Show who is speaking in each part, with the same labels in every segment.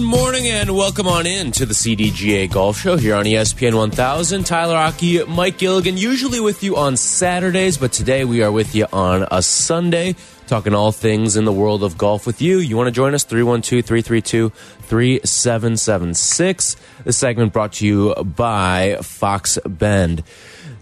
Speaker 1: Good morning and welcome on in to the CDGA Golf Show here on ESPN 1000. Tyler Aki, Mike Gilligan, usually with you on Saturdays, but today we are with you on a Sunday, talking all things in the world of golf with you. You want to join us? 312 332 3776. This segment brought to you by Fox Bend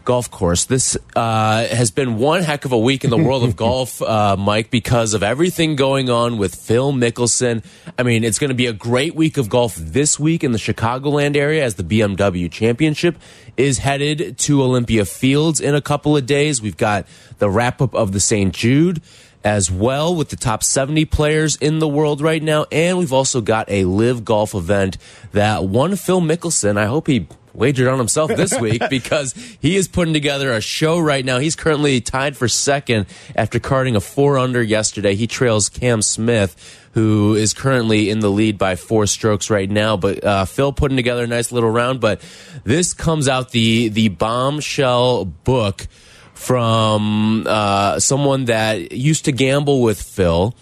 Speaker 1: golf course. This uh, has been one heck of a week in the world of golf, uh, Mike, because of everything going on with Phil Mickelson. I mean, it's going to be a great week of golf this week in the Chicagoland area as the BMW Championship is headed to Olympia Fields in a couple of days. We've got the wrap up of the St. Jude as well with the top 70 players in the world right now. And we've also got a LIV golf event that one Phil Mickelson, I hope he wagered on himself this week because he is putting together a show right now. He's currently tied for second after carding a four under yesterday. He trails Cam Smith, who is currently in the lead by four strokes right now. But uh, Phil putting together a nice little round. But this comes out the the bombshell book from uh, someone that used to gamble with Phil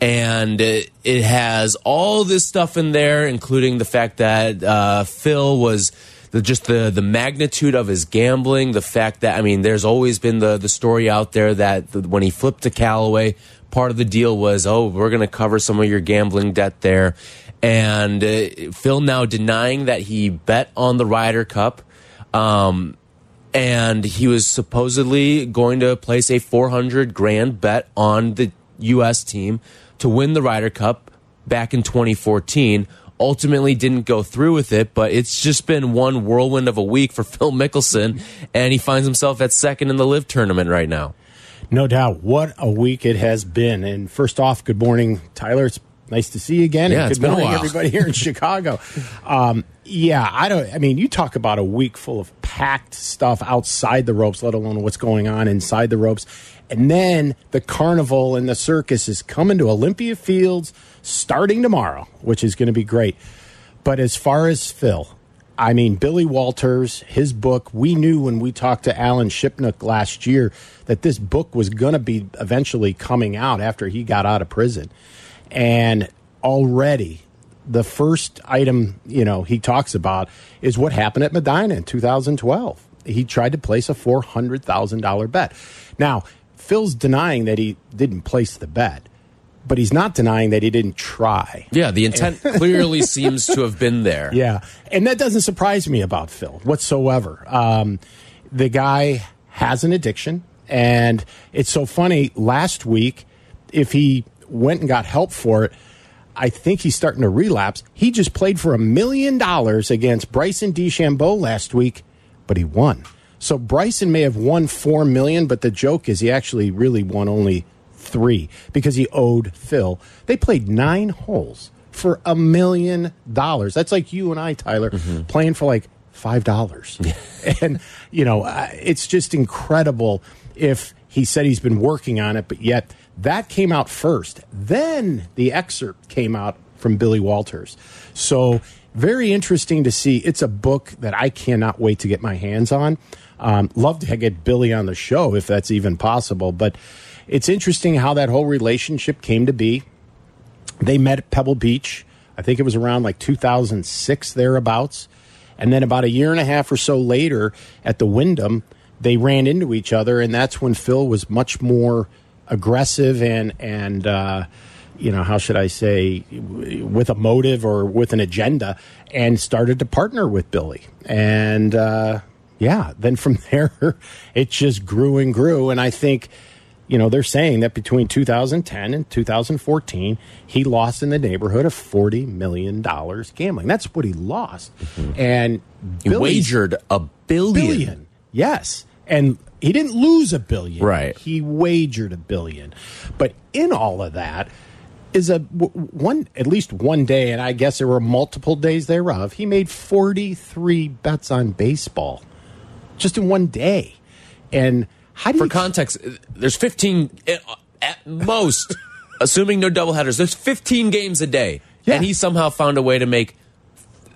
Speaker 1: and it, it, has all this stuff in there, including the fact that uh, Phil was the, just the the magnitude of his gambling, the fact that I mean, there's always been the the story out there that the, when he flipped to Callaway, part of the deal was, oh, we're going to cover some of your gambling debt there, and uh, Phil now denying that he bet on the Ryder Cup. Um, and he was supposedly going to place a 400 grand bet on the U.S. team to win the Ryder Cup back in 2014 ultimately didn't go through with it, but it's just been one whirlwind of a week for Phil Mickelson, and he finds himself at second in the LIV tournament right now.
Speaker 2: No doubt. What a week it has been. And first off, good morning, Tyler. It's nice to see you again.
Speaker 1: Yeah,
Speaker 2: and good morning, everybody here in Chicago. Um, yeah, I don't. I mean, you talk about a week full of packed stuff outside the ropes, let alone what's going on inside the ropes. And then the carnival and the circus is coming to Olympia Fields starting tomorrow, which is going to be great. But as far as Phil, I mean, Billy Walters, his book, we knew when we talked to Alan Shipnuck last year that this book was going to be eventually coming out after he got out of prison. And already the first item, you know, he talks about is what happened at Medinah in 2012. He tried to place a $400,000 bet. Now, Phil's denying that he didn't place the bet but he's not denying that he didn't try.
Speaker 1: Yeah, the intent clearly seems to have been there.
Speaker 2: Yeah, and that doesn't surprise me about Phil whatsoever. Um, the guy has an addiction, and it's so funny. Last week, if he went and got help for it, I think he's starting to relapse. He just played for a million dollars against Bryson DeChambeau last week, but he won. So Bryson may have won four million, but the joke is he actually really won only three because he owed Phil. They played nine holes for a million dollars. That's like you and I, Tyler, mm -hmm. playing for like five dollars. and you know, it's just incredible. If he said he's been working on it, but yet that came out first. Then the excerpt came out from Billy Walters. So very interesting to see. It's a book that I cannot wait to get my hands on. Um, love to get Billy on the show if that's even possible, but it's interesting how that whole relationship came to be. They met at Pebble Beach. I think it was around like 2006 thereabouts. And then about a year and a half or so later at the Wyndham, they ran into each other, and that's when Phil was much more aggressive and and uh, you know how should I say with a motive or with an agenda, and started to partner with Billy. And uh, yeah, then from there it just grew and grew. And I think you know, they're saying that between 2010 and 2014, he lost in the neighborhood of $40 million gambling. That's what he lost. And
Speaker 1: He wagered a billion.
Speaker 2: billion. Yes. And he didn't lose a billion.
Speaker 1: Right.
Speaker 2: He wagered a billion. But in all of that is a one at least one day and I guess there were multiple days thereof. He made 43 bets on baseball just in one day. And how do
Speaker 1: For
Speaker 2: you
Speaker 1: context, there's 15 eh, at most, assuming no doubleheaders. There's 15 games a day,
Speaker 2: Yeah.
Speaker 1: and he somehow found a way to make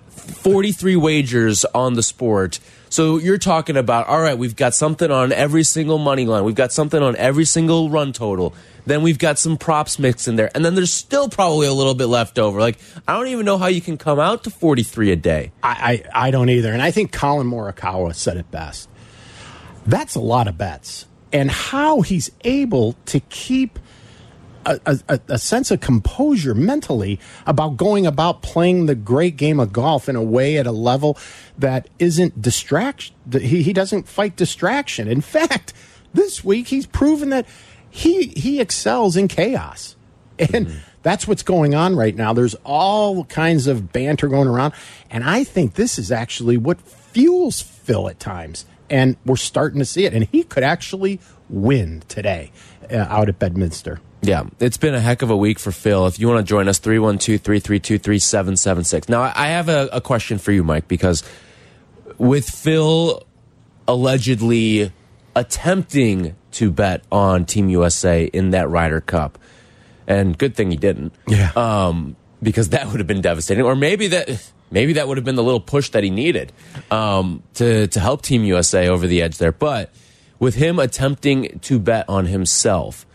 Speaker 1: 43 wagers on the sport. So you're talking about, all right, we've got something on every single money line. We've got something on every single run total. Then we've got some props mixed in there. And then there's still probably a little bit left over. Like, I don't even know how you can come out to 43 a day.
Speaker 2: I, I, I don't either. And I think Collin Morikawa said it best. That's a lot of bets. And how he's able to keep a, a, a sense of composure mentally about going about playing the great game of golf in a way at a level that isn't distraction. He, he doesn't fight distraction. In fact, this week he's proven that he he excels in chaos. And mm-hmm. that's what's going on right now. There's all kinds of banter going around. And I think this is actually what fuels Phil at times. And we're starting to see it. And he could actually win today uh, out at Bedminster.
Speaker 1: Yeah, it's been a heck of a week for Phil. If you want to join us, 312 332 3776. Now, I have a, a question for you, Mike, because with Phil allegedly attempting to bet on Team USA in that Ryder Cup, and good thing he didn't.
Speaker 2: Yeah.
Speaker 1: Um, because that would have been devastating. Or maybe that. Maybe that would have been the little push that he needed um, to to help Team USA over the edge there. But with him attempting to bet on himself,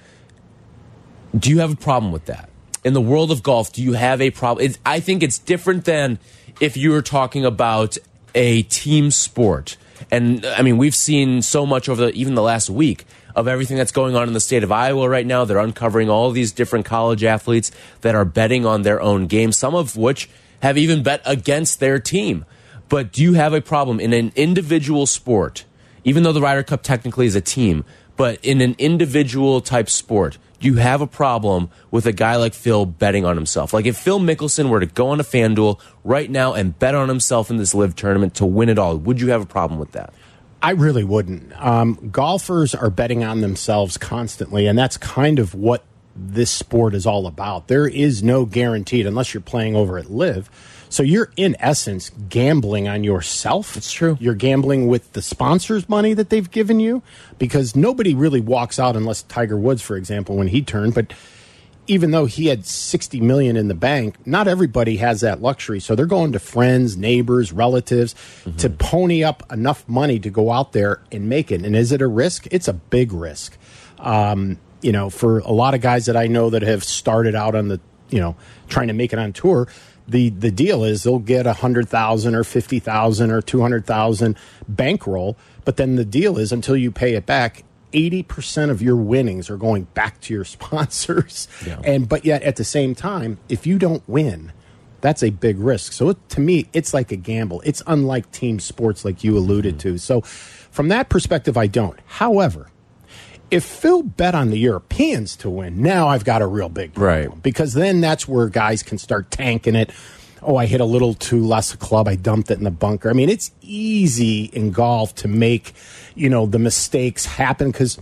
Speaker 1: do you have a problem with that? In the world of golf, do you have a problem? It's, I think it's different than if you were talking about a team sport. And I mean, we've seen so much over the, even the last week of everything that's going on in the state of Iowa right now. They're uncovering all these different college athletes that are betting on their own game, some of which have even bet against their team. But do you have a problem in an individual sport, even though the Ryder Cup technically is a team, but in an individual type sport, you have a problem with a guy like Phil betting on himself? Like if Phil Mickelson were to go on a FanDuel right now and bet on himself in this LIV tournament to win it all, would you have a problem with that?
Speaker 2: I really wouldn't. Um, golfers are betting on themselves constantly, and that's kind of what this sport is all about. There is no guaranteed unless you're playing over at LIV. So you're in essence gambling on yourself.
Speaker 1: It's true.
Speaker 2: You're gambling with the sponsors' money that they've given you because nobody really walks out unless Tiger Woods, for example, when he turned. But even though he had 60 million in the bank, not everybody has that luxury. So they're going to friends, neighbors, relatives to pony up enough money to go out there and make it. And is it a risk? It's a big risk. Um, you know, for a lot of guys that I know that have started out on the, you know, trying to make it on tour, the the deal is they'll get a hundred thousand or fifty thousand or two hundred thousand bankroll, but then the deal is until you pay it back, eighty percent of your winnings are going back to your sponsors.
Speaker 1: Yeah.
Speaker 2: And but yet at the same time, if you don't win, that's a big risk. So it, to me, it's like a gamble. It's unlike team sports, like you alluded mm-hmm. to. So from that perspective, I don't. However, if Phil bet on the Europeans to win, now I've got a real big problem.
Speaker 1: Right.
Speaker 2: Because then that's where guys can start tanking it. Oh, I hit a little too less a club. I dumped it in the bunker. I mean, it's easy in golf to make, you know, the mistakes happen because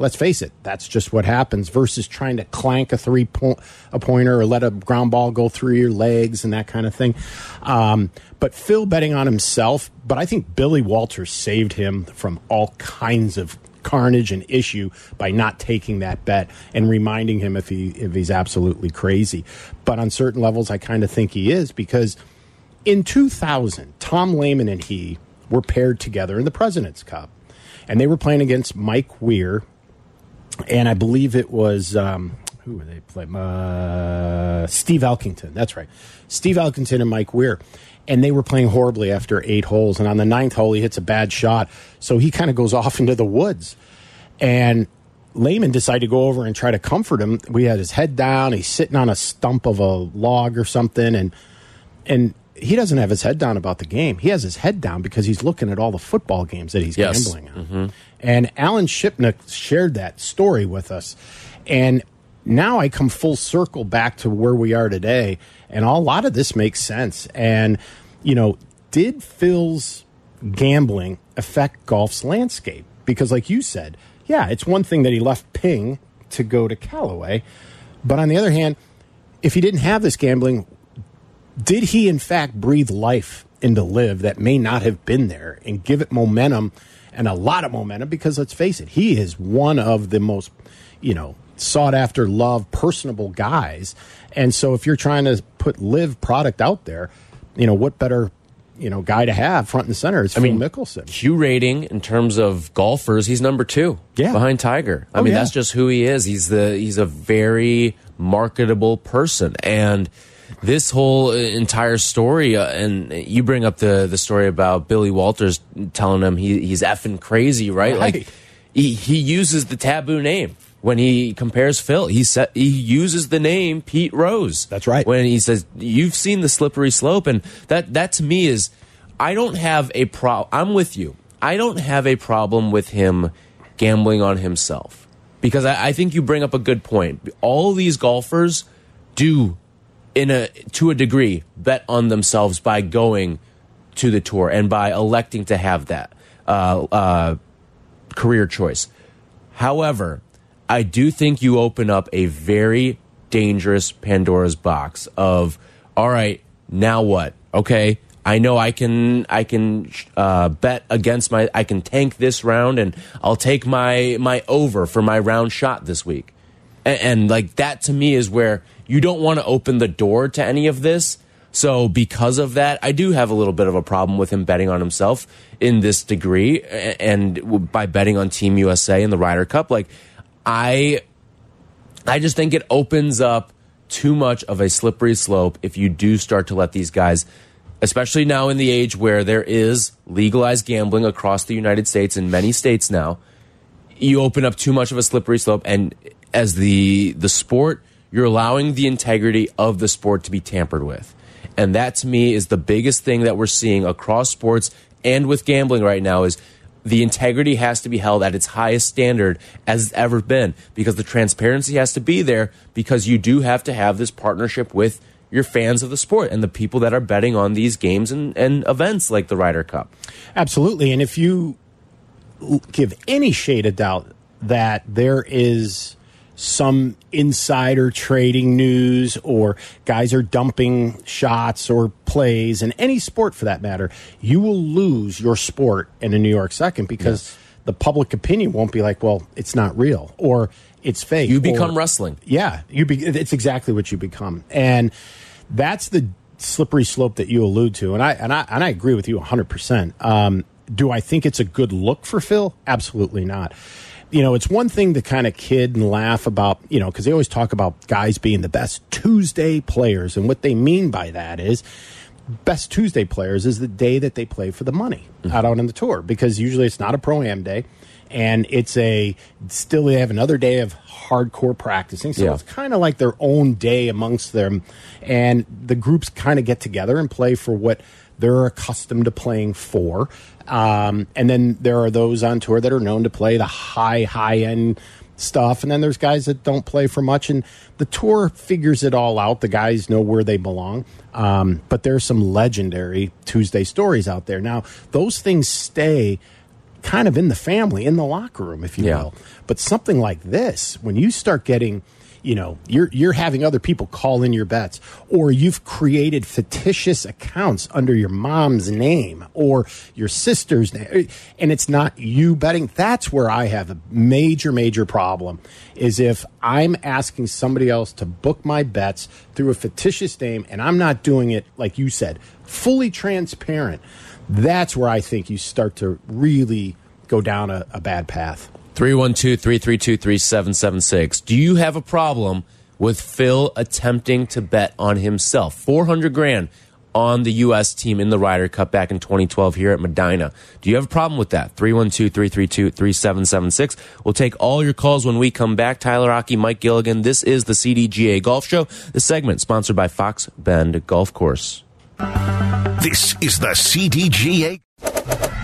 Speaker 2: let's face it, that's just what happens versus trying to clank a three point a pointer or let a ground ball go through your legs and that kind of thing. Um, but Phil betting on himself, but I think Billy Walters saved him from all kinds of carnage and issue by not taking that bet and reminding him if he if he's absolutely crazy. But on certain levels, I kind of think he is because in 2000, Tom Lehman and he were paired together in the President's Cup, and they were playing against Mike Weir, and I believe it was um, who were they playing? Uh, Steve Elkington. That's right, Steve Elkington and Mike Weir. And they were playing horribly after eight holes. And on the ninth hole, he hits a bad shot. So he kind of goes off into the woods. And Lehman decided to go over and try to comfort him. We had his head down. He's sitting on a stump of a log or something. And and he doesn't have his head down about the game. He has his head down because he's looking at all the football games that he's
Speaker 1: Yes.
Speaker 2: gambling on. Mm-hmm. And Alan Shipnuck shared that story with us. And now I come full circle back to where we are today. And a lot of this makes sense. And, you know, did Phil's gambling affect golf's landscape? Because, like you said, yeah, it's one thing that he left Ping to go to Callaway. But on the other hand, if he didn't have this gambling, did he in fact breathe life into LIV that may not have been there and give it momentum and a lot of momentum because let's face it he is one of the most you know sought after love, personable guys and so if you're trying to put LIV product out there you know what better you know guy to have front and center is Phil
Speaker 1: mean,
Speaker 2: Mickelson
Speaker 1: Q rating in terms of golfers, he's number two.
Speaker 2: Yeah.
Speaker 1: behind Tiger. I
Speaker 2: Oh,
Speaker 1: mean,
Speaker 2: yeah.
Speaker 1: that's just who he is. He's the he's a very marketable person, and this whole entire story. Uh, and you bring up the the story about Billy Walters telling him he, he's effing crazy, right?
Speaker 2: Right.
Speaker 1: Like he he uses the taboo name. When he compares Phil, he sa he uses the name Pete Rose.
Speaker 2: That's right.
Speaker 1: When he says you've seen the slippery slope, and that that to me is, I don't have a problem. I'm with you. I don't have a problem with him gambling on himself because I, I think you bring up a good point. All these golfers do, in a to a degree, bet on themselves by going to the tour and by electing to have that uh, uh, career choice. However, I do think you open up a very dangerous Pandora's box of, all right, now what? Okay, I know I can I can uh, bet against my I can tank this round and I'll take my my over for my round shot this week, and, and like that to me is where you don't want to open the door to any of this. So because of that, I do have a little bit of a problem with him betting on himself in this degree, and by betting on Team USA in the Ryder Cup, like I I just think it opens up too much of a slippery slope if you do start to let these guys, especially now in the age where there is legalized gambling across the United States in many states now, you open up too much of a slippery slope and as the the sport, you're allowing the integrity of the sport to be tampered with. And that to me is the biggest thing that we're seeing across sports and with gambling right now is the integrity has to be held at its highest standard as it's ever been because the transparency has to be there because you do have to have this partnership with your fans of the sport and the people that are betting on these games and, and events like the Ryder Cup.
Speaker 2: Absolutely. And if you give any shade of doubt that there is some insider trading news or guys are dumping shots or plays in any sport for that matter, you will lose your sport in a New York second because the public opinion won't be like, well, it's not real or it's fake.
Speaker 1: You become
Speaker 2: or-
Speaker 1: wrestling.
Speaker 2: yeah, you be, it's exactly what you become, and that's the slippery slope that you allude to. And I and I and I agree with you 100. percent um, Do I think it's a good look for Phil? Absolutely not. You know, it's one thing to kind of kid and laugh about, you know, because they always talk about guys being the best Tuesday players, and what they mean by that is best Tuesday players is the day that they play for the money mm-hmm. out on the tour because usually it's not a pro am day and it's a still they have another day of hardcore practicing so
Speaker 1: Yeah.
Speaker 2: it's kind of like their own day amongst them and the groups kind of get together and play for what they're accustomed to playing four. um, and then there are those on tour that are known to play the high high end stuff. And then there's guys that don't play for much. And the tour figures it all out. The guys know where they belong. Um, but there's some legendary tuesday stories out there. Now those things stay kind of in the family in the locker room if you
Speaker 1: Yeah.
Speaker 2: will. But something like this when you start getting you know you're you're having other people call in your bets or you've created fictitious accounts under your mom's name or your sister's name and it's not you betting. That's where i have a major major problem is if i'm asking somebody else to book my bets through a fictitious name and i'm not doing it like you said fully transparent that's where i think you start to really go down a, a bad path
Speaker 1: 312 332 3776. Do you have a problem with Phil attempting to bet on himself? 400 grand on the U.S. team in the Ryder Cup back in 2012 here at Medinah. Do you have a problem with that? 312 332 3776. We'll take all your calls when we come back. Tyler Aki, Mike Gilligan. This is the CDGA Golf Show. The segment sponsored by Fox Bend Golf Course.
Speaker 3: This is the CDGA.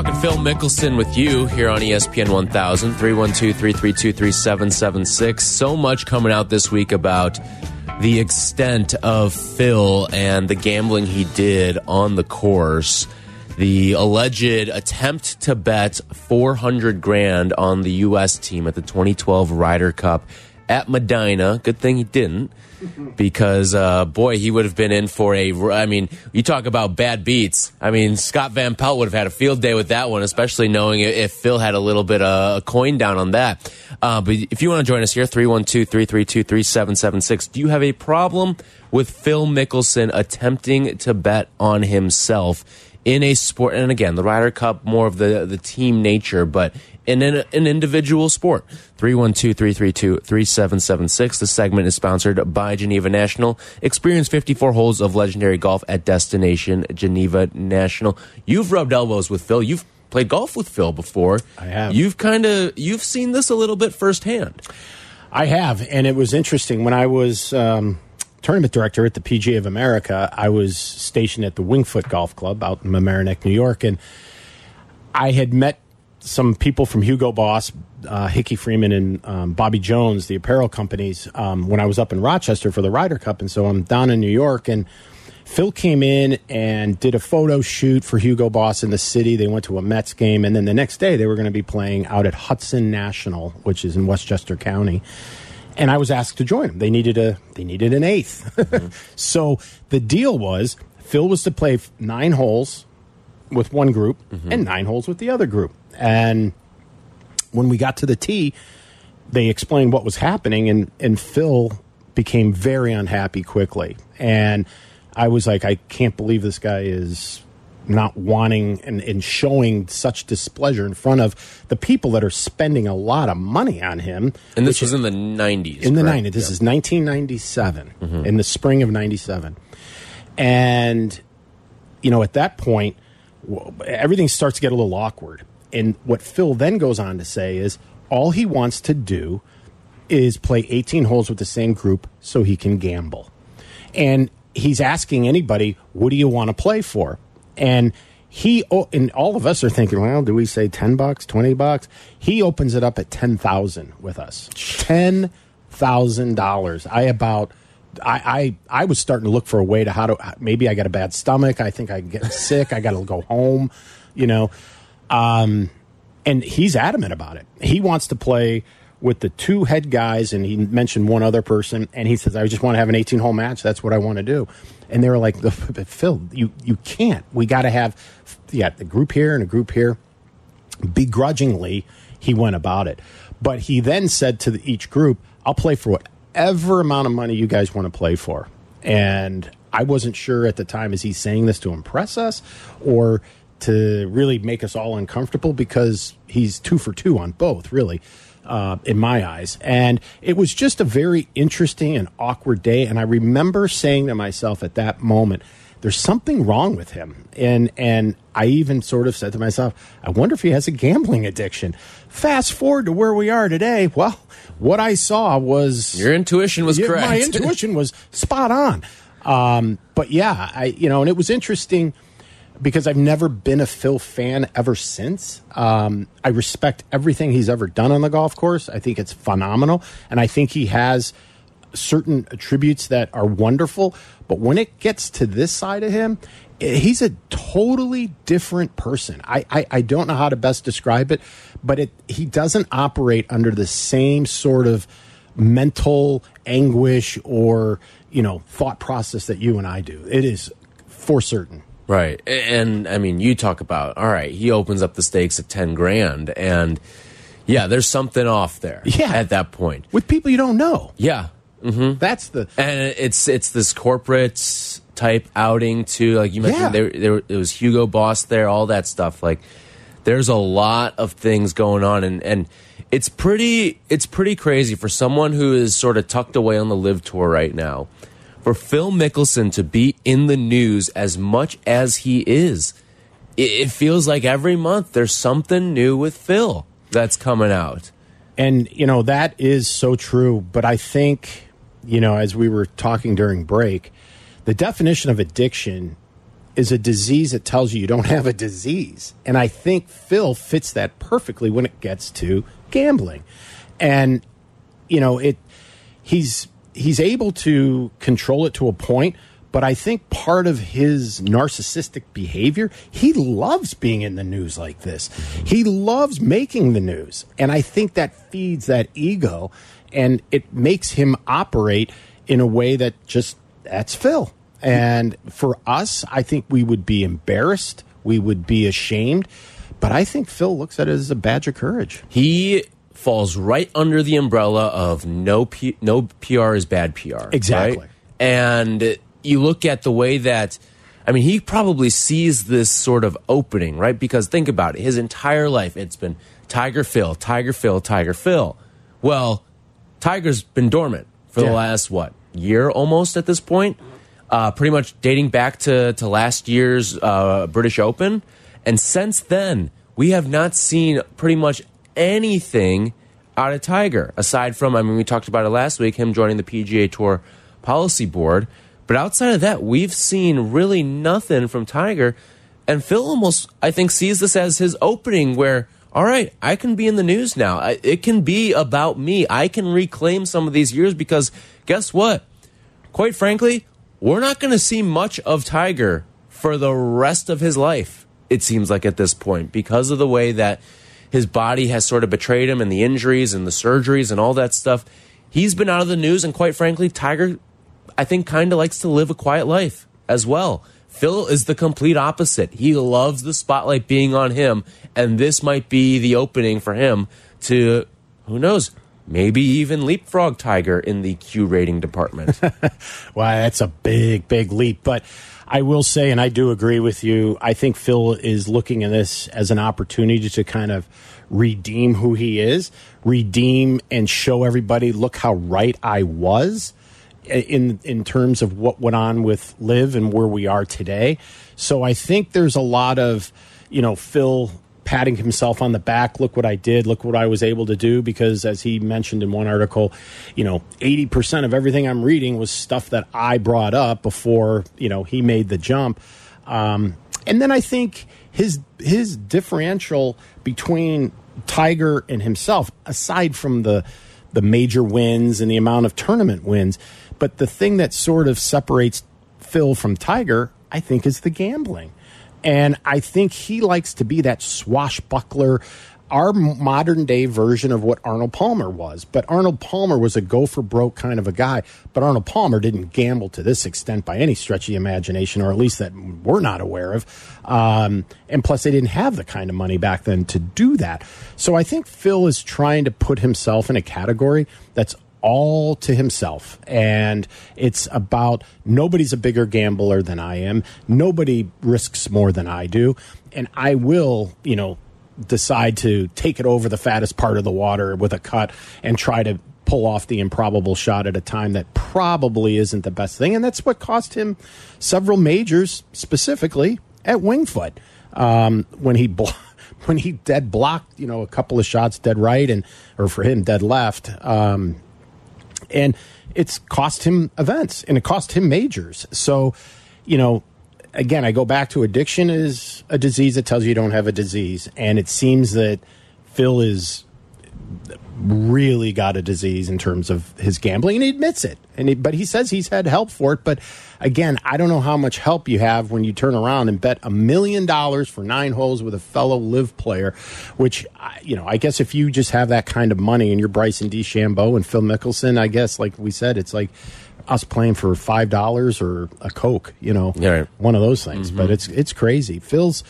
Speaker 1: Talking Phil Mickelson with you here on ESPN 1000, 312 332 3776. So much coming out this week about the extent of Phil and the gambling he did on the course. The alleged attempt to bet 400 grand on the U.S. team at the 2012 Ryder Cup at Medinah. Good thing he didn't because uh, boy, he would have been in for a. I mean, you talk about bad beats. I mean, Scott Van Pelt would have had a field day with that one, especially knowing if Phil had a little bit of a coin down on that. Uh, but if you want to join us here, 312 332 3776, do you have a problem with Phil Mickelson attempting to bet on himself? in a sport, and again, the Ryder Cup, more of the, the team nature, but in an, an individual sport. 312 332 3776. The segment is sponsored by Geneva National. Experience 54 holes of legendary golf at Destination Geneva National. You've rubbed elbows with Phil. You've played golf with Phil before.
Speaker 2: I have.
Speaker 1: You've kind of you've seen this a little bit firsthand.
Speaker 2: I have, and it was interesting when I was um, tournament director at the PGA of America. I was stationed at the Winged Foot Golf Club out in Mamaroneck, New York, and I had met some people from Hugo Boss, uh, Hickey Freeman, and um, Bobby Jones, the apparel companies, um, when I was up in Rochester for the Ryder Cup, and so I'm down in New York and. Phil came in and did a photo shoot for Hugo Boss in the city. They went to a Mets game, and then the next day they were going to be playing out at Hudson National, which is in Westchester County. And I was asked to join them. They needed a they needed an 8th so the deal was Phil was to play nine holes with one group and nine holes with the other group. And when we got to the tee, they explained what was happening, and and Phil became very unhappy quickly. And I was like, I can't believe this guy is not wanting and, and showing such displeasure in front of the people that are spending a lot of money on him.
Speaker 1: And this was in the 90s.
Speaker 2: In the 90s. This is 1997, mm-hmm. in the spring of 97. And, you know, at that point, everything starts to get a little awkward. And what Phil then goes on to say is all he wants to do is play 18 holes with the same group so he can gamble. And he's asking anybody, what do you want to play for? And he and all of us are thinking, well, do we say 10 bucks, 20 bucks? He opens it up at 10,000 with us. $10,000. I about I, I I was starting to look for a way to how to maybe I got a bad stomach. I think I get sick. I got to go home, you know. Um, and he's adamant about it. He wants to play with the two head guys, and he mentioned one other person, and he says, "I just want to have an 18 hole match. That's what I want to do." And they were like, "Phil, you you can't. We got to have yeah the group here and a group here." Begrudgingly, he went about it, but he then said to the, each group, "I'll play for whatever amount of money you guys want to play for." And I wasn't sure at the time is he saying this to impress us or to really make us all uncomfortable because he's two for two on both, really, uh, in my eyes. And it was just a very interesting and awkward day. And I remember saying to myself at that moment, there's something wrong with him. And and I even sort of said to myself, I wonder if he has a gambling addiction. Fast forward to where we are today. Well, what I saw was
Speaker 1: Your intuition was
Speaker 2: yeah,
Speaker 1: correct.
Speaker 2: My intuition was spot on. Um, but yeah, I you know, and it was interesting because I've never been a Phil fan ever since. Um, I respect everything he's ever done on the golf course. I think it's phenomenal, and I think he has certain attributes that are wonderful. But when it gets to this side of him, eh, he's a totally different person. I, I, I don't know how to best describe it, but it he doesn't operate under the same sort of mental anguish or you know thought process that you and I do. It is for certain.
Speaker 1: Right. And I mean, you talk about, all right, he opens up the stakes at 10 grand. And yeah, there's something off there
Speaker 2: Yeah.
Speaker 1: at that point.
Speaker 2: with people you don't know.
Speaker 1: Yeah. Mm-hmm.
Speaker 2: That's the
Speaker 1: And it's it's this corporate type outing too. Like you mentioned,
Speaker 2: Yeah.
Speaker 1: there, there it was Hugo Boss there, all that stuff. Like there's a lot of things going on, and and it's pretty it's pretty crazy for someone who is sort of tucked away on the LIV tour right now for Phil Mickelson to be in the news as much as he is. It, feels like every month there's something new with Phil that's coming out.
Speaker 2: And, you know, that is so true. But I think, you know, as we were talking during break, the definition of addiction is a disease that tells you you don't have a disease. And I think Phil fits that perfectly when it gets to gambling. And, you know, it, he's, he's able to control it to a point, but I think part of his narcissistic behavior, he loves being in the news like this. He loves making the news. And I think that feeds that ego and it makes him operate in a way that just, that's Phil. And for us, I think we would be embarrassed. We would be ashamed. But I think Phil looks at it as a badge of courage.
Speaker 1: He falls right under the umbrella of no P no PR is bad PR.
Speaker 2: Exactly.
Speaker 1: right? And you look at the way that I mean, he probably sees this sort of opening, right? Because think about it, his entire life it's been Tiger Phil, Tiger Phil, Tiger Phil. Well, Tiger's been dormant for the last what year almost at this point, uh, pretty much dating back to to last year's uh, British Open, and since then we have not seen pretty much anything out of Tiger aside from I mean we talked about it last week him joining the PGA Tour policy board, but outside of that we've seen really nothing from Tiger, and Phil almost I think sees this as his opening where all right, I can be in the news now. I, it can be about me. I can reclaim some of these years because guess what? Quite frankly, we're not going to see much of Tiger for the rest of his life, it seems like at this point, because of the way that his body has sort of betrayed him and the injuries and the surgeries and all that stuff. He's been out of the news, and quite frankly, Tiger, I think, kind of likes to live a quiet life as well. Phil is the complete opposite. He loves the spotlight being on him, and this might be the opening for him to, who knows, maybe even leapfrog Tiger in the Q rating department.
Speaker 2: Well, that's a big, big leap. But I will say, and I do agree with you, I think Phil is looking at this as an opportunity to kind of redeem who he is, redeem and show everybody, look how right I was in in terms of what went on with LIV and where we are today. So I think there's a lot of, you know, Phil patting himself on the back. Look what I did. Look what I was able to do. Because as he mentioned in one article, you know, 80% of everything I'm reading was stuff that I brought up before, you know, he made the jump. Um, and then I think his his differential between Tiger and himself, aside from the the major wins and the amount of tournament wins, but the thing that sort of separates Phil from Tiger, I think, is the gambling. And I think he likes to be that swashbuckler, our modern day version of what Arnold Palmer was. But Arnold Palmer was a go for broke kind of a guy. But Arnold Palmer didn't gamble to this extent by any stretch of the imagination, or at least that we're not aware of. Um, and plus, they didn't have the kind of money back then to do that. So I think Phil is trying to put himself in a category that's all to himself. And it's about nobody's a bigger gambler than I am. Nobody risks more than I do. And I will, you know, decide to take it over the fattest part of the water with a cut and try to pull off the improbable shot at a time that probably isn't the best thing. And that's what cost him several majors, specifically at Winged Foot, um, when he. When he dead blocked, you know, a couple of shots dead right and, or for him, dead left. Um, and it's cost him events and it cost him majors. So, you know, again, I go back to addiction is a disease that tells you you don't have a disease, and it seems that Phil is really got a disease in terms of his gambling, and he admits it. And he, but he says he's had help for it. But again, I don't know how much help you have when you turn around and bet a million dollars for nine holes with a fellow LIV player. Which you know, I guess if you just have that kind of money and you're Bryson DeChambeau and Phil Mickelson, I guess like we said, it's like us playing for five dollars or a coke. You know,
Speaker 1: Yeah,
Speaker 2: one of those things. But mm-hmm. it's it's crazy. Phil's,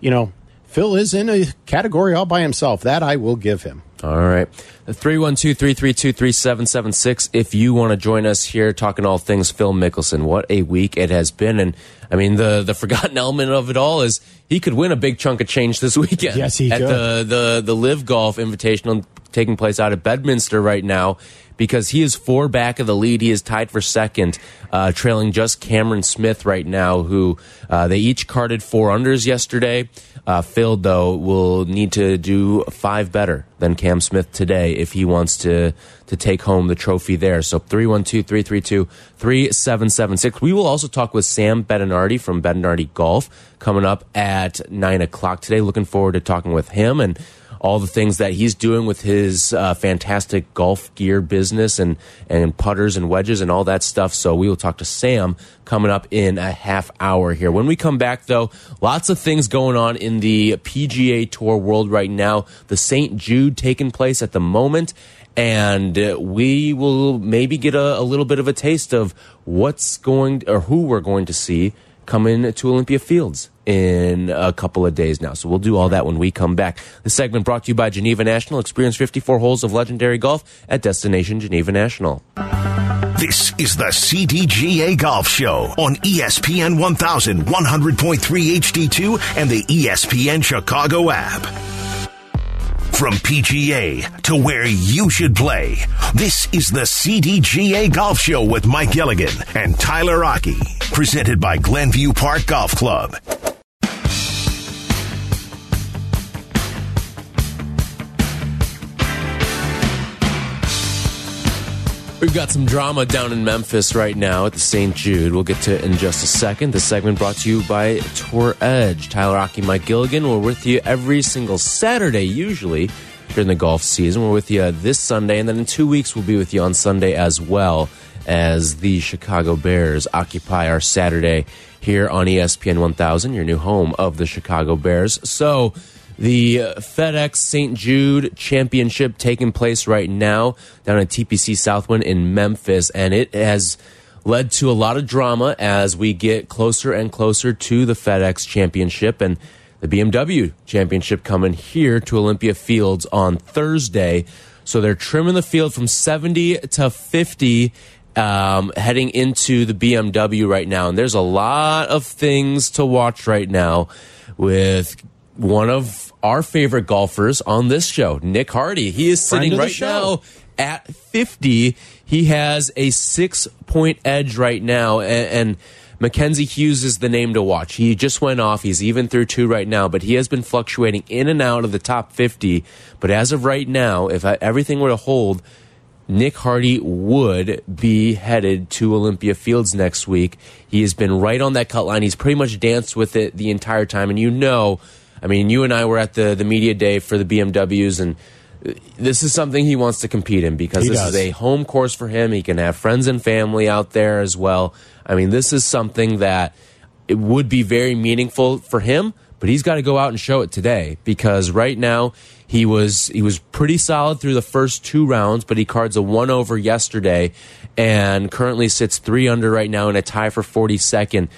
Speaker 2: you know. Phil is in a category all by himself. That I will give him.
Speaker 1: All right. 312 332 3776. If you want to join us here talking all things Phil Mickelson, what a week it has been. And I mean, the, the forgotten element of it all is he could win a big chunk of change this weekend.
Speaker 2: Yes, he
Speaker 1: At
Speaker 2: could.
Speaker 1: the, the, the LIV Golf Invitational taking place out at Bedminster right now because he is four back of the lead. He is tied for second, uh, trailing just Cameron Smith right now, who uh, they each carded four unders yesterday. Uh, Phil, though, will need to do five better than Cam Smith today if he wants to to take home the trophy there. So 312 332 3776. We will also talk with Sam Bettinardi from Bettinardi Golf coming up at 9 o'clock today. Looking forward to talking with him and all the things that he's doing with his uh, fantastic golf gear business and and putters and wedges and all that stuff. So we will talk to Sam coming up in a half hour here. When we come back, though, lots of things going on in the PGA Tour world right now. The St. Jude taking place at the moment. And uh, we will maybe get a, a little bit of a taste of what's going or who we're going to see coming to Olympia Fields in a couple of days now. So we'll do all that when we come back. This segment brought to you by Geneva National. Experience 54 holes of legendary golf at Destination Geneva National.
Speaker 3: This is the CDGA Golf Show on ESPN 1100.3 HD2 and the ESPN Chicago app. From PGA to where you should play, this is the CDGA Golf Show with Mike Gilligan and Tyler Aki, presented by Glenview Park Golf Club.
Speaker 1: We've got some drama down in Memphis right now at the St. Jude. We'll get to it in just a second. The segment brought to you by Tour Edge. Tyler Aki, Mike Gilligan. We're with you every single Saturday, usually during the golf season. We're with you this Sunday, and then in two weeks, we'll be with you on Sunday as well as the Chicago Bears occupy our Saturday here on ESPN 1000, your new home of the Chicago Bears. So, the FedEx St. Jude Championship taking place right now down at TPC Southwind in Memphis, and it has led to a lot of drama as we get closer and closer to the FedEx Championship and the BMW Championship coming here to Olympia Fields on Thursday. So they're trimming the field from 70 to 50 um, heading into the BMW right now. And there's a lot of things to watch right now with one of our favorite golfers on this show, Nick Hardy. He is sitting right now at 50. He has a six point edge right now. And, and Mackenzie Hughes is the name to watch. He just went off. He's even through two right now, but he has been fluctuating in and out of the top 50. But as of right now, if everything were to hold, Nick Hardy would be headed to Olympia Fields next week. He has been right on that cut line. He's pretty much danced with it the entire time. And you know, I mean, you and I were at the the media day for the BMWs, and uh, this is something he wants to compete in because
Speaker 2: He
Speaker 1: this
Speaker 2: does.
Speaker 1: is a home course for him. He can have friends and family out there as well. I mean, this is something that it would be very meaningful for him, but he's got to go out and show it today because right now he was he was pretty solid through the first two rounds, but he cards a one over yesterday and currently sits three under right now in a tie for 42nd.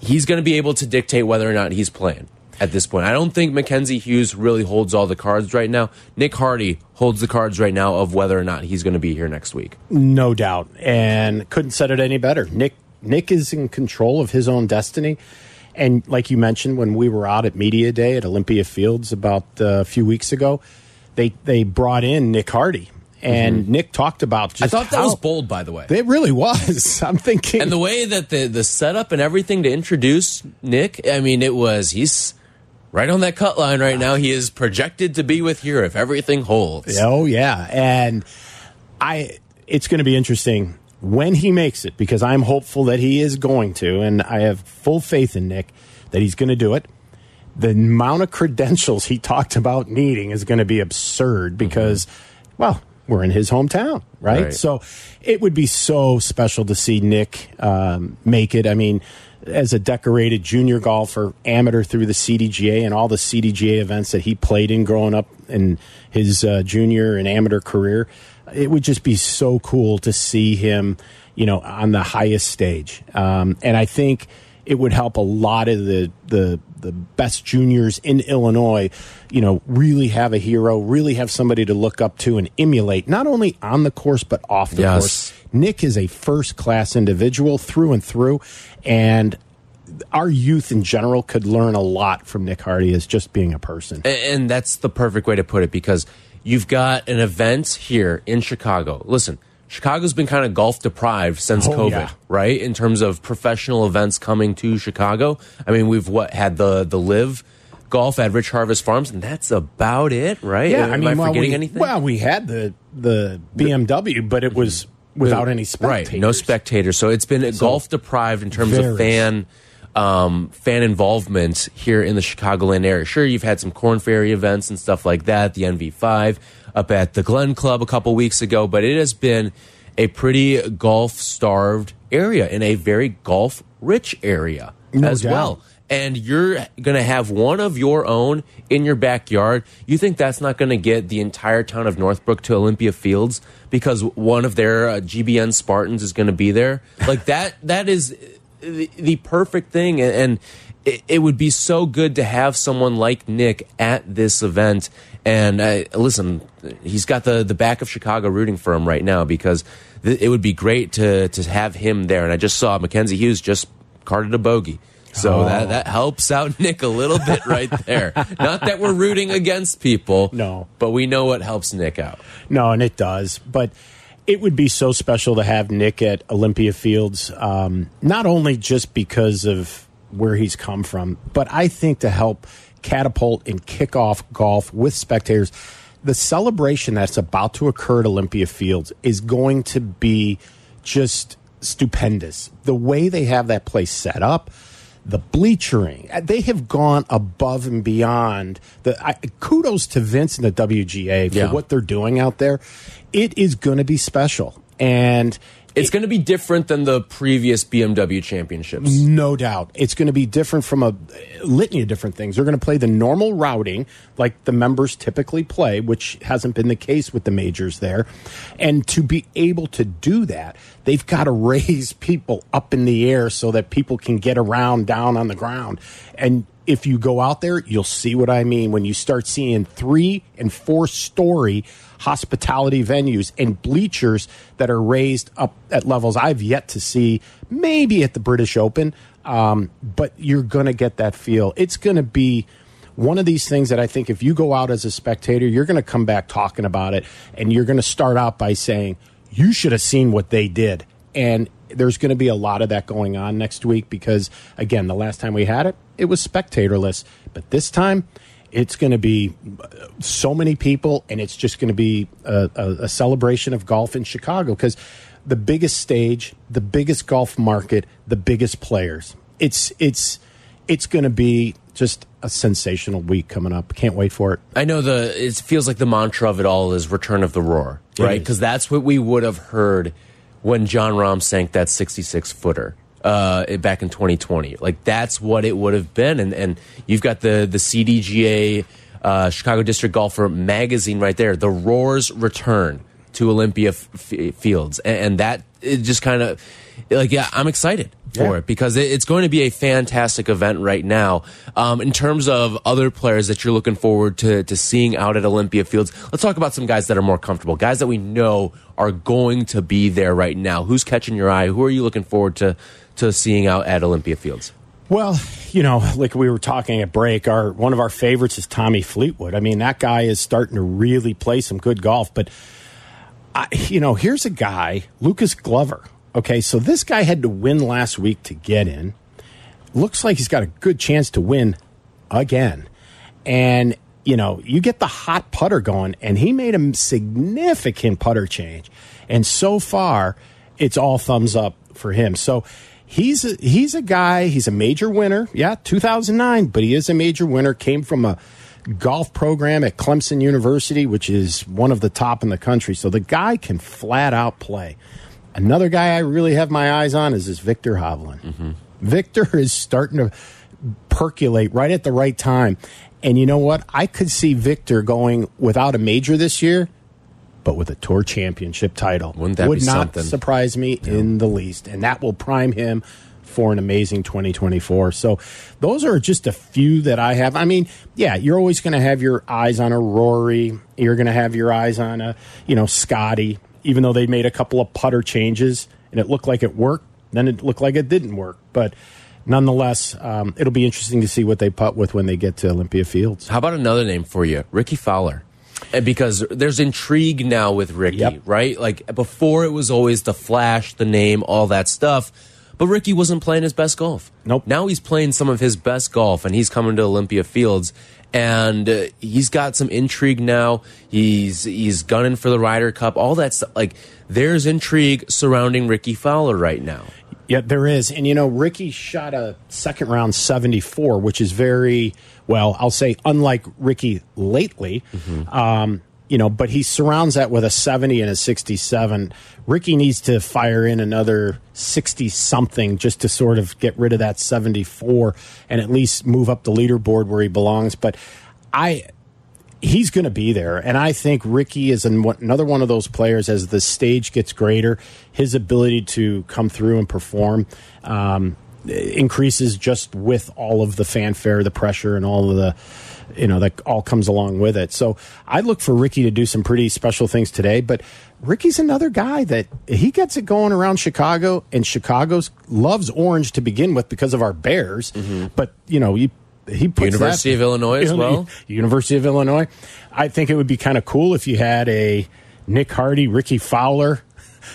Speaker 1: He's going to be able to dictate whether or not he's playing at this point. I don't think Mackenzie Hughes really holds all the cards right now. Nick Hardy holds the cards right now of whether or not he's going to be here next week.
Speaker 2: No doubt, and couldn't said it any better. Nick Nick is in control of his own destiny, and like you mentioned, when we were out at media day at Olympia Fields about uh, a few weeks ago, they they brought in Nick Hardy, and Nick talked about. Just
Speaker 1: Mm-hmm. I thought that was bold, by the way.
Speaker 2: It really was. I'm thinking,
Speaker 1: and the way that the the setup and everything to introduce Nick, I mean, it was he's right on that cut line right now. He is projected to be with here if everything holds.
Speaker 2: Oh yeah, and I it's going to be interesting when he makes it because I'm hopeful that he is going to, and I have full faith in Nick that he's going to do it. The amount of credentials he talked about needing is going to be absurd because, well, we're in his hometown, right?
Speaker 1: Right.
Speaker 2: So it would be so special to see Nick um, make it. I mean, as a decorated junior golfer, amateur through the CDGA and all the CDGA events that he played in growing up in his uh, junior and amateur career, it would just be so cool to see him, you know, on the highest stage. Um, and I think it would help a lot of the the the best juniors in Illinois, you know, really have a hero, really have somebody to look up to and emulate, not only on the course but off the
Speaker 1: Yes.
Speaker 2: course. Nick is a first class individual through and through, and our youth in general could learn a lot from Nick Hardy as just being a person.
Speaker 1: And that's the perfect way to put it because you've got an event here in Chicago. Listen, Chicago's been kind of golf deprived since
Speaker 2: Oh,
Speaker 1: COVID,
Speaker 2: yeah.
Speaker 1: right? In terms of professional events coming to Chicago. I mean, we've what had the the LIV golf at Rich Harvest Farms, and that's about it, right?
Speaker 2: Yeah,
Speaker 1: Am
Speaker 2: I mean,
Speaker 1: I forgetting
Speaker 2: we,
Speaker 1: anything?
Speaker 2: Well, we had the the BMW, but it was without any spectators.
Speaker 1: Right, no spectators. So it's been golf deprived in terms of fan um, fan involvement here in the Chicagoland area. Sure, you've had some Corn Ferry events and stuff like that, the NV5 up at the Glen Club a couple weeks ago, but it has been a pretty golf starved area in a very golf rich area
Speaker 2: No
Speaker 1: as
Speaker 2: doubt.
Speaker 1: well. And you're going to have one of your own in your backyard. You think that's not going to get the entire town of Northbrook to Olympia Fields because one of their uh, GBN Spartans is going to be there? Like that, that is the, the perfect thing. And, and it, it would be so good to have someone like Nick at this event. And uh, listen, he's got the, the back of Chicago rooting for him right now because th it would be great to, to have him there. And I just saw Mackenzie Hughes just carded a bogey. So
Speaker 2: Oh.
Speaker 1: that, that helps out Nick a little bit right there. Not that we're rooting against people.
Speaker 2: No.
Speaker 1: But we know what helps Nick out.
Speaker 2: No, and it does. But it would be so special to have Nick at Olympia Fields, um, not only just because of where he's come from, but I think to help catapult and kick off golf with spectators. The celebration that's about to occur at Olympia Fields is going to be just stupendous. The way they have that place set up, the bleachering, uh, they have gone above and beyond. The I, kudos to Vince and the WGA for
Speaker 1: Yeah.
Speaker 2: what they're doing out there. It is going to be special, and
Speaker 1: It's going to be different than the previous BMW championships.
Speaker 2: no doubt. It's going to be different from a litany of different things. They're going to play the normal routing like the members typically play, which hasn't been the case with the majors there. And to be able to do that, they've got to raise people up in the air so that people can get around down on the ground. And if you go out there, you'll see what I mean when you start seeing three and four story hospitality venues and bleachers that are raised up at levels I've yet to see, maybe at the British Open. Um, but you're going to get that feel. It's going to be one of these things that I think if you go out as a spectator, you're going to come back talking about it and you're going to start out by saying, you should have seen what they did. And there's going to be a lot of that going on next week because, again, the last time we had it, it was spectatorless. But this time, it's going to be uh, so many people, and it's just going to be a, a, a celebration of golf in Chicago because the biggest stage, the biggest golf market, the biggest players. It's it's it's going to be just a sensational week coming up. Can't wait for it.
Speaker 1: I know the it feels like the mantra of it all is return of the roar, right? Because that's what we would have heard when Jon Rahm sank that 66 footer uh, back in 2020. Like that's what it would have been, and and you've got the the CDGA uh, Chicago District Golfer magazine right there. The roars return to Olympia Fields, and, and that it just kind of like yeah, I'm excited for
Speaker 2: Yeah.
Speaker 1: it because it's going to be a fantastic event right now. Um, in terms of other players that you're looking forward to to seeing out at Olympia Fields, let's talk about some guys that are more comfortable, guys that we know are going to be there right now. Who's catching your eye? Who are you looking forward to to seeing out at Olympia Fields?
Speaker 2: Well, you know, like we were talking at break, our one of our favorites is Tommy Fleetwood. I mean, that guy is starting to really play some good golf. But I, you know, here's a guy, Lucas Glover. Okay, so this guy had to win last week to get in. Looks like he's got a good chance to win again. And you know, you get the hot putter going, and he made a significant putter change. And so far, it's all thumbs up for him. So he's a, he's a guy. He's a major winner. Yeah, 2009, but he is a major winner. Came from a golf program at Clemson University, which is one of the top in the country. So the guy can flat out play. Another guy I really have my eyes on is this Viktor Hovland. Mm-hmm. Viktor is starting to percolate right at the right time. And you know what? I could see Viktor going without a major this year, but with a tour championship title.
Speaker 1: Wouldn't that
Speaker 2: Would not
Speaker 1: something?
Speaker 2: surprise me in the least. And that will prime him for an amazing 2024. So those are just a few that I have. I mean, yeah, you're always going to have your eyes on a Rory. You're going to have your eyes on a, you know, Scotty, even though they made a couple of putter changes and it looked like it worked, then it looked like it didn't work. But nonetheless, um, it'll be interesting to see what they putt with when they get to Olympia Fields.
Speaker 1: How about another name for you, Rickie Fowler? And because there's intrigue now with Rickie,
Speaker 2: Yep.
Speaker 1: right? Like before, it was always the flash, the name, all that stuff. But Rickie wasn't playing his best golf.
Speaker 2: Nope.
Speaker 1: Now he's playing some of his best golf, and he's coming to Olympia Fields, and uh, he's got some intrigue now. He's he's gunning for the Ryder Cup, all that stuff. Like there's intrigue surrounding Rickie Fowler right now.
Speaker 2: Yeah, there is. And, you know, Rickie shot a second round 74, which is very, well, I'll say unlike Rickie lately. Um, you know, but he surrounds that with a 70 and a 67. Rickie needs to fire in another 60 something just to sort of get rid of that 74 and at least move up the leaderboard where he belongs. But I, he's going to be there. And I think Rickie is an, another one of those players as the stage gets greater, his ability to come through and perform um, increases just with all of the fanfare, the pressure, and all of the. You know, that all comes along with it. So I look for Rickie to do some pretty special things today. But Rickie's another guy that he gets it going around Chicago, and Chicago's loves orange to begin with because of our Bears. Mm-hmm. But, you know, you he puts
Speaker 1: University
Speaker 2: that-
Speaker 1: of Illinois as well?
Speaker 2: University of Illinois. I think it would be kind of cool if you had a Nick Hardy, Rickie Fowler.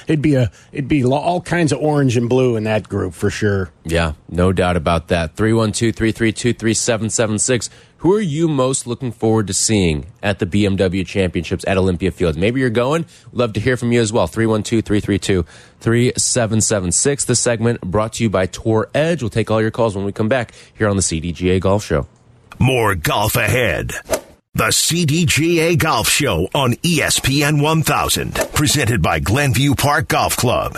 Speaker 2: It'd be a it'd be all kinds of orange and blue in that group for sure.
Speaker 1: Yeah, no doubt about that. 312 332 3776. Who are you most looking forward to seeing at the BMW Championships at Olympia Field? Maybe you're going. Love to hear from you as well. 312 332 3776. This segment brought to you by Tour Edge. We'll take all your calls when we come back here on the CDGA Golf Show.
Speaker 3: More golf ahead. The CDGA Golf Show on ESPN 1000, presented by Glenview Park Golf Club.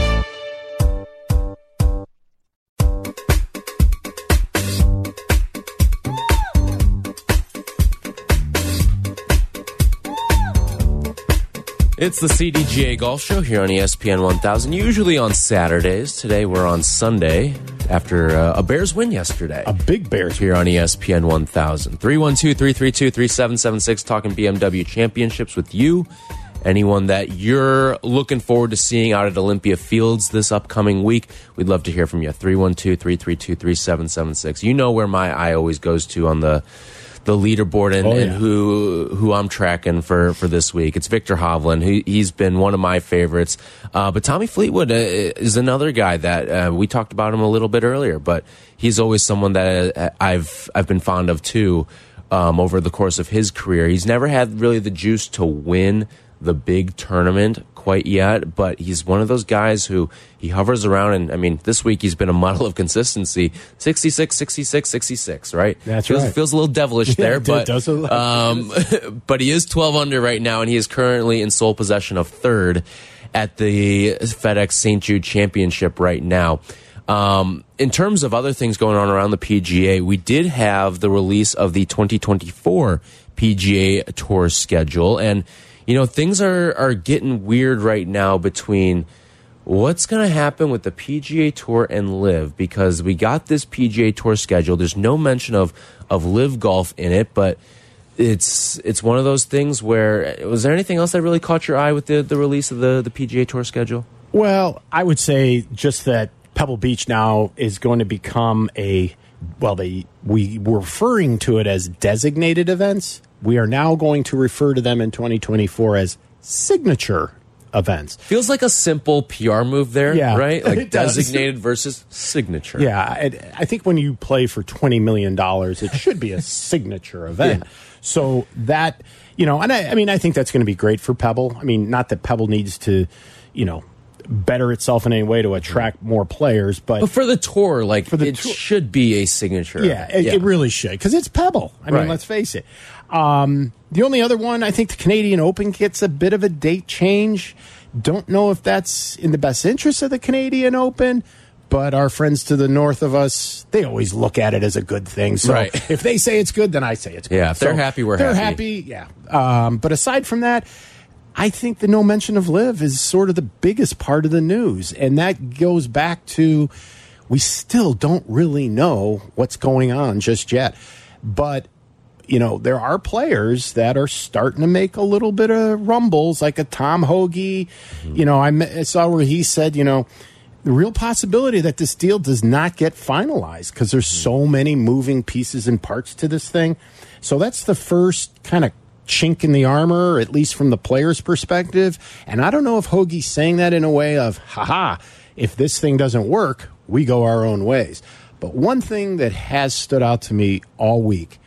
Speaker 1: It's the CDGA Golf Show here on ESPN 1000, usually on Saturdays. Today we're on Sunday after uh, a Bears win yesterday.
Speaker 2: A big Bears
Speaker 1: here on ESPN 1000. 312 332 3776, talking BMW championships with you. Anyone that you're looking forward to seeing out at Olympia Fields this upcoming week, we'd love to hear from you. 312 332 3776. You know where my eye always goes to on the the leaderboard and,
Speaker 2: Oh,
Speaker 1: and who who I'm tracking for for this week. It's Viktor Hovland. He, he's been one of my favorites. Uh, but Tommy Fleetwood uh, is another guy that uh, we talked about him a little bit earlier. But he's always someone that uh, I've I've been fond of too. Um, over the course of his career, he's never had really the juice to win the big tournament quite yet, but he's one of those guys who he hovers around and I mean, this week he's been a model of consistency. 66, 66, 66, right?
Speaker 2: That's
Speaker 1: feels,
Speaker 2: right.
Speaker 1: Feels a little devilish there,
Speaker 2: it
Speaker 1: but um, but he is 12 under right now, and he is currently in sole possession of third at the FedEx St. Jude Championship right now. Um, in terms of other things going on around the PGA, we did have the release of the 2024 PGA Tour schedule, and you know things are are getting weird right now between what's going to happen with the PGA Tour and LIV because we got this PGA Tour schedule. There's no mention of of LIV Golf in it, but it's it's one of those things where was there anything else that really caught your eye with the the release of the the PGA Tour schedule?
Speaker 2: Well, I would say just that Pebble Beach now is going to become a well, they we were referring to it as designated events. We are now going to refer to them in 2024 as signature events.
Speaker 1: Feels like a simple PR move there,
Speaker 2: Yeah,
Speaker 1: right? Like designated versus signature.
Speaker 2: Yeah, I, I think when you play for twenty million dollars, it should be a signature event.
Speaker 1: Yeah.
Speaker 2: So that you know, and I, I mean, I think that's going to be great for Pebble. I mean, not that Pebble needs to, you know, better itself in any way to attract more players, but
Speaker 1: But for the tour, like for
Speaker 2: the
Speaker 1: it
Speaker 2: tour-
Speaker 1: should be a signature.
Speaker 2: Yeah, it, it really should because it's Pebble. I mean, let's face it. Um, the only other one, I think the Canadian Open gets a bit of a date change. Don't know if that's in the best interest of the Canadian Open, but our friends to the north of us, they always look at it as a good thing. So
Speaker 1: Right.
Speaker 2: if they say it's good, then I say it's good.
Speaker 1: Yeah, if they're happy, we're
Speaker 2: they're
Speaker 1: happy.
Speaker 2: Yeah. Um, but aside from that, I think the no mention of LIV is sort of the biggest part of the news. And that goes back to we still don't really know what's going on just yet. But you know, there are players that are starting to make a little bit of rumbles, like a Tom Hoge. Mm-hmm. You know, I, I saw where he said, you know, the real possibility that this deal does not get finalized because there's mm-hmm. so many moving pieces and parts to this thing. So that's the first kind of chink in the armor, at least from the player's perspective. And I don't know if Hoagie's saying that in a way of, haha, if this thing doesn't work, we go our own ways. But one thing that has stood out to me all week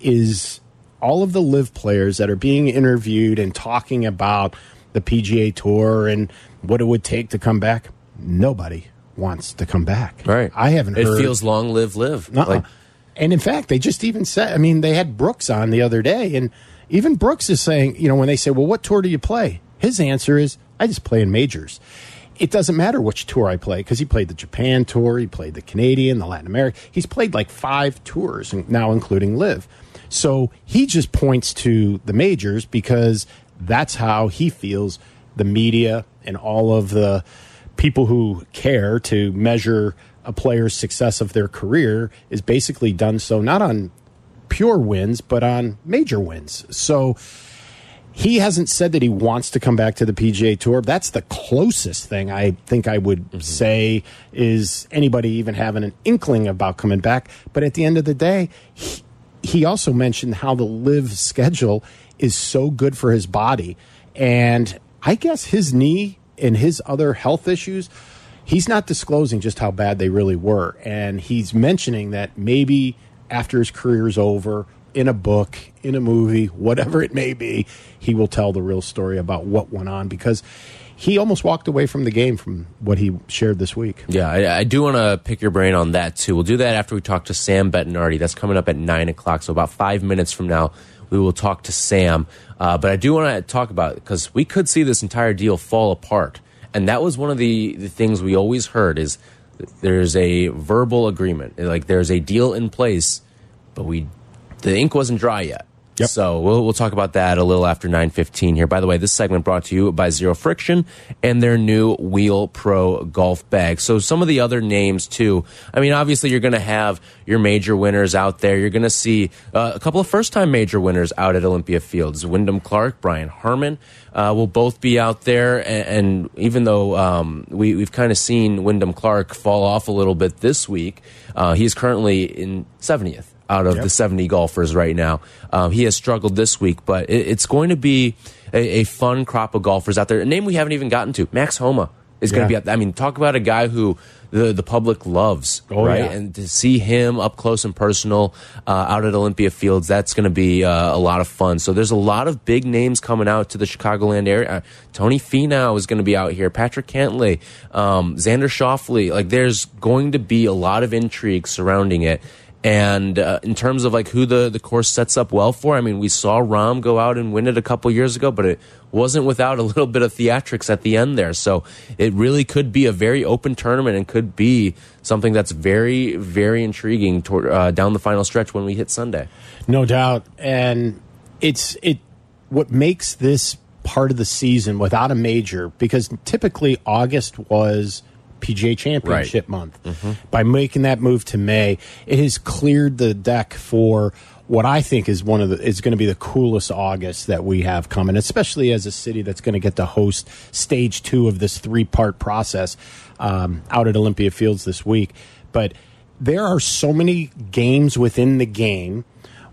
Speaker 2: is all of the LIV players that are being interviewed and talking about the PGA Tour and what it would take to come back nobody wants to come back.
Speaker 1: Right.
Speaker 2: I haven't
Speaker 1: It
Speaker 2: heard.
Speaker 1: feels long live LIV.
Speaker 2: Uh-uh.
Speaker 1: Like
Speaker 2: and in fact, they just even said, I mean, they had Brooks on the other day, and even Brooks is saying, you know, when they say, well, what tour do you play? His answer is, I just play in majors. It doesn't matter which tour I play because he played the Japan tour, he played the Canadian, the Latin America. He's played like five tours and now, including LIV. So he just points to the majors because that's how he feels the media and all of the people who care to measure a player's success of their career is basically done so not on pure wins but on major wins. So he hasn't said that he wants to come back to the PGA Tour. That's the closest thing I think I would mm-hmm. say is anybody even having an inkling about coming back. But at the end of the day, he, he also mentioned how the LIV schedule is so good for his body. And I guess his knee and his other health issues, he's not disclosing just how bad they really were. And he's mentioning that maybe after his career is over, in a book, in a movie, whatever it may be, he will tell the real story about what went on because he almost walked away from the game from what he shared this week.
Speaker 1: Yeah, I, I do want to pick your brain on that too. We'll do that after we talk to Sam Bettinardi. That's coming up at nine o'clock. So about five minutes from now, we will talk to Sam. Uh, but I do want to talk about because we could see this entire deal fall apart, and that was one of the, the things we always heard is there's a verbal agreement, like there's a deal in place, but we the ink wasn't dry yet.
Speaker 2: Yep.
Speaker 1: So we'll, we'll talk about that a little after 9.15 here. By the way, this segment brought to you by Zero Friction and their new Wheel Pro golf bag. So some of the other names too. I mean, obviously you're going to have your major winners out there. You're going to see uh, a couple of first-time major winners out at Olympia Fields. Wyndham Clark, Brian Harman uh, will both be out there. And, and even though um, we, we've kind of seen Wyndham Clark fall off a little bit this week, uh, he's currently in 70th out of
Speaker 2: Yep.
Speaker 1: the 70 golfers right now. Um, he has struggled this week, but it, it's going to be a, a fun crop of golfers out there. A name we haven't even gotten to, Max Homa, is going to be out I mean, talk about a guy who the, the public loves,
Speaker 2: Oh,
Speaker 1: right?
Speaker 2: yeah.
Speaker 1: And to see him up close and personal uh, out at Olympia Fields, that's going to be uh, a lot of fun. So there's a lot of big names coming out to the Chicagoland area. Uh, Tony Finau is going to be out here. Patrick Cantlay, um, Xander Schauffele. Like, there's going to be a lot of intrigue surrounding it. And uh, in terms of like who the, the course sets up well for, I mean, we saw Rahm go out and win it a couple years ago, but it wasn't without a little bit of theatrics at the end there. So it really could be a very open tournament and could be something that's very, very intriguing toward, uh, down the final stretch when we hit Sunday.
Speaker 2: No doubt. And it's it what makes this part of the season without a major because typically August was PGA Championship month. By making that move to May, it has cleared the deck for what I think is one of the is going to be the coolest August that we have coming, especially as a city that's going to get to host stage two of this three part process um, out at Olympia Fields this week. But there are so many games within the game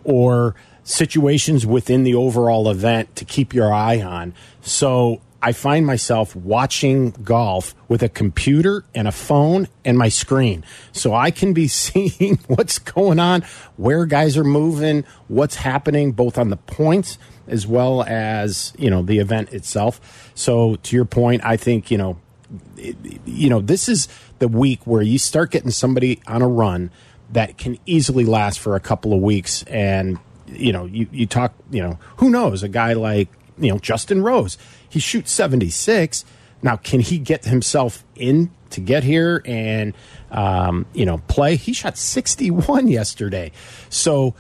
Speaker 2: or situations within the overall event to keep your eye on. So I find myself watching golf with a computer and a phone and my screen. So I can be seeing what's going on, where guys are moving, what's happening both on the points as well as, you know, the event itself. So to your point, I think, you know, you know, this is the week where you start getting somebody on a run that can easily last for a couple of weeks. And, you know, you, you talk, you know, who knows, a guy like, you know, Justin Rose, he shoots 76. Now, can he get himself in to get here and, um, you know, play? He shot 61 yesterday. So,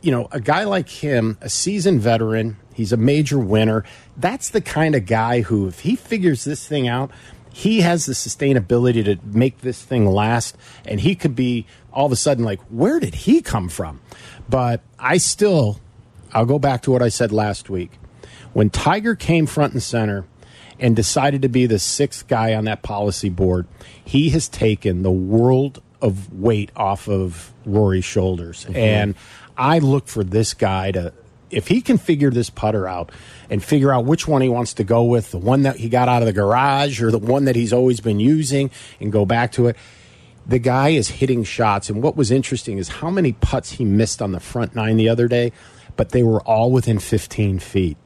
Speaker 2: you know, a guy like him, a seasoned veteran, he's a major winner. That's the kind of guy who, if he figures this thing out, he has the sustainability to make this thing last. And he could be all of a sudden like, where did he come from? But I still, I'll go back to what I said last week. When Tiger came front and center and decided to be the sixth guy on that policy board, he has taken the world of weight off of Rory's shoulders. Mm-hmm. And I look for this guy to, if he can figure this putter out and figure out which one he wants to go with, the one that he got out of the garage or the one that he's always been using, and go back to it the guy is hitting shots. And what was interesting is how many putts he missed on the front nine the other day, but they were all within 15 feet.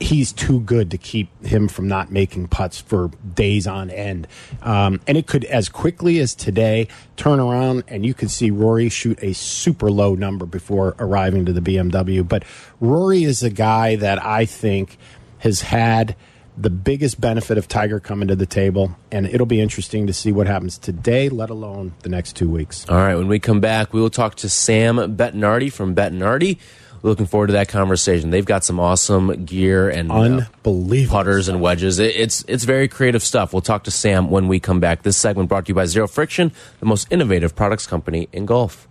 Speaker 2: He's too good to keep him from not making putts for days on end. Um, and it could, as quickly as today, turn around and you could see Rory shoot a super low number before arriving to the BMW. But Rory is a guy that I think has had the biggest benefit of Tiger coming to the table, and it'll be interesting to see what happens today, let alone the next two weeks.
Speaker 1: All right, when we come back, we will talk to Sam Bettinardi from Bettinardi. Looking forward to that conversation. They've got some awesome gear and
Speaker 2: uh, unbelievable
Speaker 1: uh, putters
Speaker 2: stuff.
Speaker 1: and wedges. It, it's it's very creative stuff. We'll talk to Sam when we come back. This segment brought to you by Zero Friction, the most innovative products company in golf.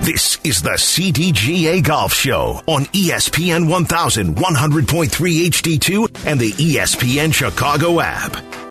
Speaker 3: This is the CDGA Golf Show on ESPN 1100.3 HD2 and the ESPN Chicago app.